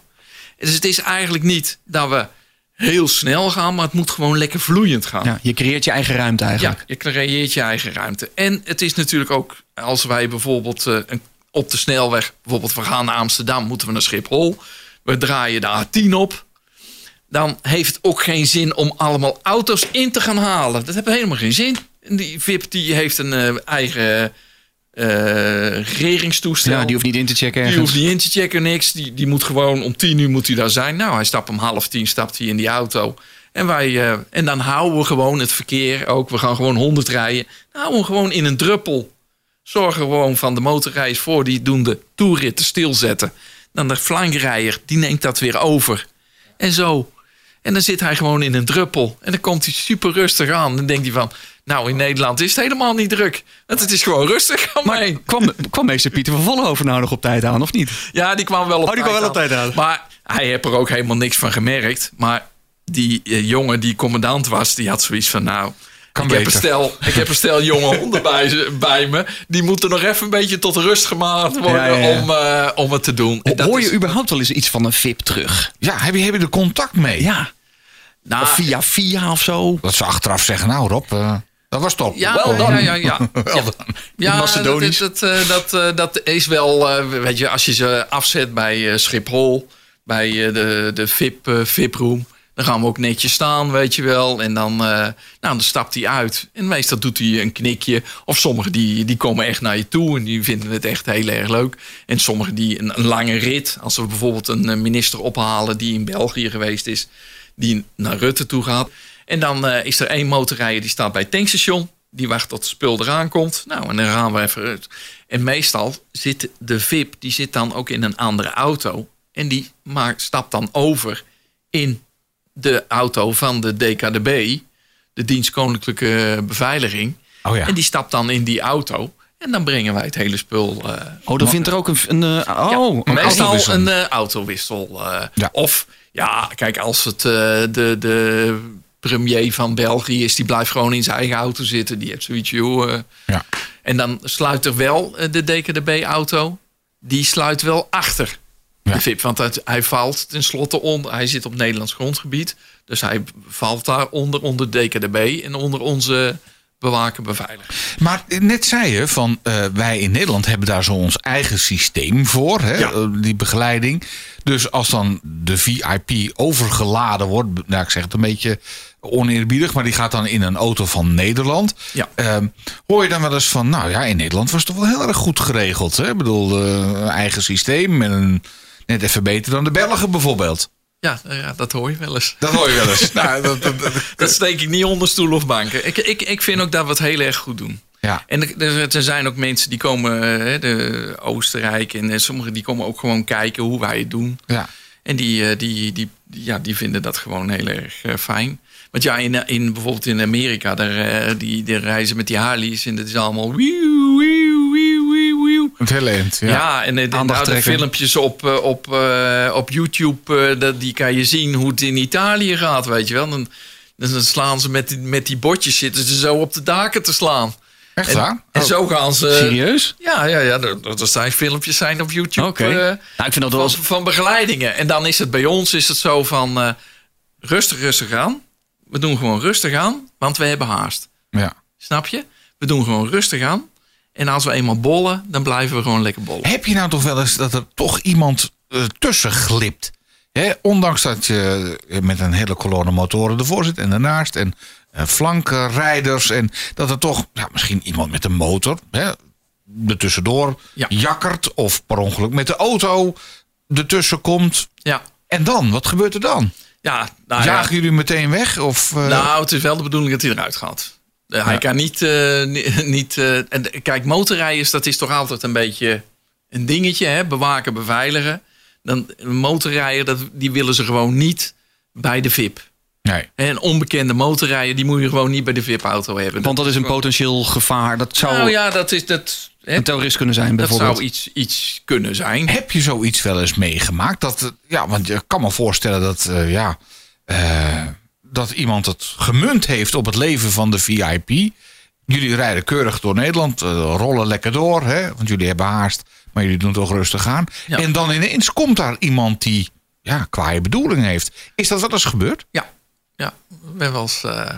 Dus het is eigenlijk niet dat we heel snel gaan. Maar het moet gewoon lekker vloeiend gaan. Ja, je creëert je eigen ruimte eigenlijk. Ja, je creëert je eigen ruimte. En het is natuurlijk ook, als wij bijvoorbeeld eh, een- op de snelweg, bijvoorbeeld we gaan naar Amsterdam, moeten we naar Schiphol. We draaien de A10 op. Dan heeft het ook geen zin om allemaal auto's in te gaan halen. Dat heeft helemaal geen zin. Die VIP die heeft een eh, eigen eh regeringstoestel. Ja, die hoeft niet in te checken Die hoeft niet in te checken, niks. Die, die moet gewoon om tien uur moet hij daar zijn. Nou, hij stapt om half tien stapt hij in die auto. En, wij, eh, en dan houden we gewoon het verkeer ook. We gaan gewoon 100 rijden. Dan houden we gewoon in een druppel. Zorgen gewoon van de motorrijders voor. Die doen de toeritten stilzetten. Dan de flankrijder, die neemt dat weer over. En zo. En dan zit hij gewoon in een druppel. En dan komt hij super rustig aan. Dan denkt hij van... Nou, in Nederland is het helemaal niet druk. Want het is gewoon rustig. Maar. Kwam, kwam meester Pieter van Vollenhoven nou nog op tijd aan, of niet? Ja, die kwam wel op Oh, die kwam wel op tijd aan. Maar hij heeft er ook helemaal niks van gemerkt. Maar die eh, jongen die commandant was, die had zoiets van... Nou, Kan ik, heb een stel, ik heb een stel jonge honden bij, ze- bij me. Die moeten nog even een beetje tot rust gemaakt worden Ja, ja, ja. Om, eh, om het te doen. En Hoor je is- überhaupt wel eens iets van een VIP terug? Ja, heb je, heb je er contact mee? Ja. nou, Of via via of zo? Dat ze achteraf zeggen, nou Rob, eh, dat was top. Ja, Wel dan. ja, ja. ja. Ja, Macedonisch. Dat, dat, dat, eh, dat is wel, eh, weet je, als je ze afzet bij eh, Schiphol, bij eh, de, de VIP, eh, VIP-room, dan gaan we ook netjes staan, weet je wel. En dan, eh, nou, dan stapt hij uit. En meestal doet hij een knikje. Of sommigen die, die komen echt naar je toe en die vinden het echt heel erg leuk. En sommigen die een, een lange rit, als we bijvoorbeeld een eh, minister ophalen die in België geweest is, die naar Rutte toe gaat. En dan eh, is er één motorrijder die staat bij het tankstation. Die wacht tot het spul eraan komt. Nou, en dan gaan we even uit. En meestal zit de VIP, die zit dan ook in een andere auto. En die maakt, stapt dan over in de auto van de DKDB. De Dienst Koninklijke Beveiliging. Oh ja. En die stapt dan in die auto. En dan brengen wij het hele spul. eh, Oh, dan vindt er ook een... een eh, oh, ja, een meestal autowissel. een eh, autowissel. Ja. Of ja, kijk, als het de, de premier van België is, die blijft gewoon in zijn eigen auto zitten. Die heeft zoiets, joh. eh. Ja. En dan sluit er wel eh, de DKDB-auto. Die sluit wel achter Ja. de VIP. Want het- hij valt tenslotte onder. Hij zit op Nederlands grondgebied. Dus hij valt daar onder, onder DKDB en onder onze bewaken beveiliger. Maar net zei je van eh, wij in Nederland hebben daar zo ons eigen systeem voor, hè, Ja. eh, die begeleiding. Dus als dan de VIP overgeladen wordt, nou ik zeg het een beetje oneerbiedig, maar die gaat dan in een auto van Nederland. Ja. Ehm, hoor je dan wel eens van, nou ja, in Nederland was het toch wel heel erg goed geregeld. Hè? Ik bedoel, eh, een eigen systeem en een, net even beter dan de Belgen bijvoorbeeld. Ja, eh, ja, dat hoor je wel eens. Dat hoor je wel eens. nou, dat, dat- dat- Dat steek ik niet onder stoel of banken. Ik, ik, ik vind ook dat we het heel erg goed doen. ja. En er- zijn ook mensen die komen, eh, de Oostenrijk en eh, sommigen die komen ook gewoon kijken hoe wij het doen. ja. En die, eh, die, die, ja, die vinden dat gewoon heel erg fijn. Want ja, in, in, bijvoorbeeld in Amerika, daar, die, die reizen met die Harleys en dat is allemaal... wieuw. Het hele eind. Ja. Ja, en, en nou, de trekken. filmpjes op, eh, op, eh, op YouTube, eh, dat, die kan je zien hoe het in Italië gaat, weet je wel. Dan, dan slaan ze met die, met die botjes, zitten ze zo op de daken te slaan. Echt En, waar? en Oh. zo gaan ze... Serieus? Ja, ja, ja. Er, er zijn filmpjes zijn op YouTube Oké. Nou, ik vind dat wel van, begeleidingen. En dan is het bij ons is het zo van eh, rustig, rustig aan. We doen gewoon rustig aan, want we hebben haast. Ja. Snap je? We doen gewoon rustig aan. En als we eenmaal bollen, dan blijven we gewoon lekker bollen. Heb je nou toch wel eens dat er toch iemand eh, tussen glipt? Hè, ondanks dat je met een hele kolonne motoren ervoor zit en ernaast. En eh, flankrijders. En dat er toch ja, misschien iemand met een motor hè, er tussendoor Ja. jakkert. Of per ongeluk met de auto ertussen komt. Ja, En dan? Wat gebeurt er dan? ja, nou, ja. Jagen jullie meteen weg? Of, eh, nou, het is wel de bedoeling dat hij eruit gaat. Eh, Hij kan niet. eh, ni- niet eh, en kijk, motorrijders, dat is toch altijd een beetje een dingetje, hè? Bewaken, beveiligen. Dan een motorrijder, dat, die willen ze gewoon niet bij de VIP. nee. En een onbekende motorrijder, die moet je gewoon niet bij de VIP-auto hebben. Want dat is een potentieel gevaar. Dat zou Nou ja, dat is dat. Hè, een terrorist kunnen zijn, dat bijvoorbeeld. zou iets, iets kunnen zijn. Heb je zoiets wel eens meegemaakt? Dat, ja, want je kan me voorstellen dat, ja, dat iemand het gemunt heeft op het leven van de VIP. Jullie rijden keurig door Nederland, eh, rollen lekker door, hè, want jullie hebben haast, maar jullie doen toch rustig aan. Ja. En dan ineens komt daar iemand die ja, kwaaie bedoelingen heeft. Is dat wel eens gebeurd? Ja, ja. ik ben wel eens, eh,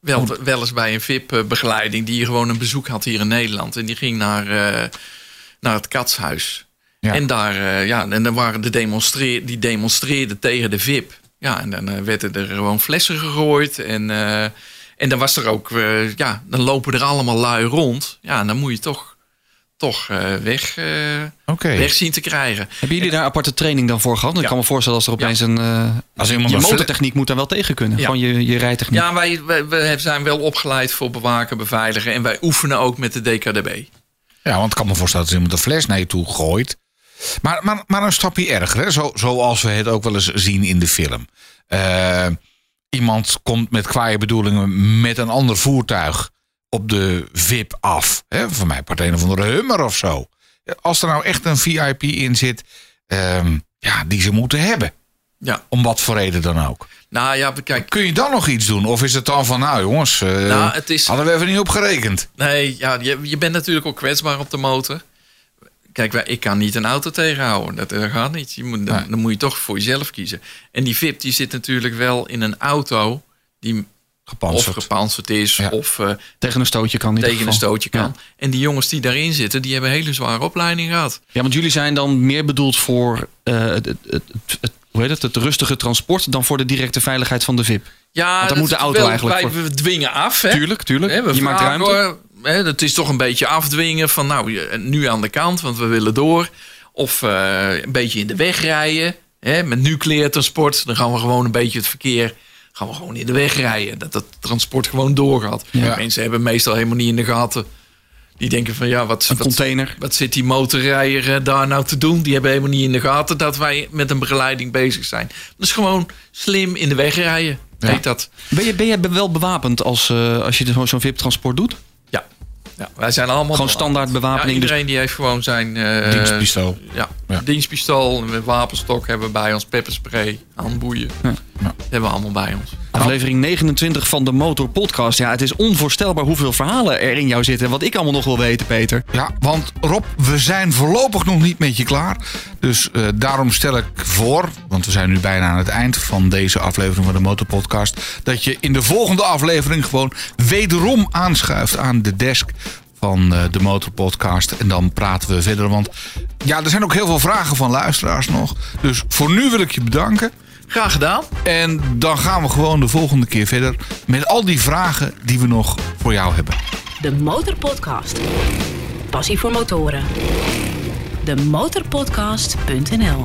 wel, wel eens bij een VIP-begeleiding die gewoon een bezoek had hier in Nederland. En die ging naar, eh, naar het katshuis. Ja. En daar, ja, en dan waren de demonstreer, die demonstreerden tegen de VIP. Ja, en dan eh, werden er gewoon flessen gegooid. En, eh, en dan was er ook, eh, ja, dan lopen er allemaal lui rond. Ja, en dan moet je toch, toch eh, weg, Oké. weg zien te krijgen. Hebben jullie daar aparte training dan voor gehad? Ik kan me voorstellen als er opeens een... eh, Als iemand je motortechniek moet daar wel tegen kunnen. Ja. Gewoon je, je rijtechniek. Ja, wij, wij, wij zijn wel opgeleid voor bewaken, beveiligen. En wij oefenen ook met de DKDB. Ja, want ik kan me voorstellen dat iemand een fles naar je toe gooit. Maar, maar, maar een stapje erger, hè? Zo, zoals we het ook wel eens zien in de film. Eh, iemand komt met kwaaie bedoelingen met een ander voertuig op de VIP af. Hè? Voor mij part een of andere hummer of zo. Als er nou echt een VIP in zit, ehm, ja, die ze moeten hebben. Ja, Om wat voor reden dan ook. nou ja, kijk. Kun je dan nog iets doen? Of is het dan van, nou jongens, eh, Nou, het is- hadden we even niet op gerekend. Nee, ja, je, je bent natuurlijk ook kwetsbaar op de motor. Kijk, ik kan niet een auto tegenhouden. Dat, dat gaat niet. Je moet, dan, Nee. dan moet je toch voor jezelf kiezen. En die VIP die zit natuurlijk wel in een auto die Gepantserd. of gepantserd is Ja. of eh, Tegen een stootje kan tegen een stootje kan. Ja. En die jongens die daarin zitten, die hebben een hele zware opleiding gehad. Ja, want jullie zijn dan meer bedoeld voor eh, het, het, hoe heet het, het rustige transport dan voor de directe veiligheid van de VIP. Ja, dan moet de auto eigenlijk Wij we dwingen af, hè? Tuurlijk, tuurlijk. We je maakt ruimte. Hè, het is toch een beetje afdwingen van nou, nu aan de kant, want we willen door. Of eh, een beetje in de weg rijden. Hè, met nucleair transport, dan gaan we gewoon een beetje het verkeer gaan we gewoon in de weg rijden. Dat het transport gewoon doorgaat. Ja. Mensen hebben meestal helemaal niet in de gaten. Die denken van ja, wat, Een wat, container. wat zit die motorrijder eh, daar nou te doen? Die hebben helemaal niet in de gaten dat wij met een begeleiding bezig zijn. Dus gewoon slim in de weg rijden. Ja. Heet dat. Ben je, ben je wel bewapend als, eh, als je zo- zo'n VIP-transport doet? Ja. wij zijn allemaal Gewoon standaard bewapening, Ja, dus- iedereen die heeft gewoon zijn eh, Dienstpistool. Ja, Ja. dienstpistool, met wapenstok hebben we bij ons, pepperspray, handboeien. Ja. Dat hebben we allemaal bij ons. Aflevering 29 van de Motor Podcast. Ja, het is onvoorstelbaar hoeveel verhalen er in jou zitten. Wat ik allemaal nog wil weten, Peter. Ja, want Rob, we zijn voorlopig nog niet met je klaar. Dus eh, daarom stel ik voor, want we zijn nu bijna aan het eind van deze aflevering van de Motorpodcast, dat je in de volgende aflevering gewoon wederom aanschuift aan de desk van eh, de Motorpodcast. En dan praten we verder. Want ja, er zijn ook heel veel vragen van luisteraars nog. Dus voor nu wil ik je bedanken. Graag gedaan. En dan gaan we gewoon de volgende keer verder met al die vragen die we nog voor jou hebben. De Motorpodcast. Passie voor motoren. De motorpodcast.nl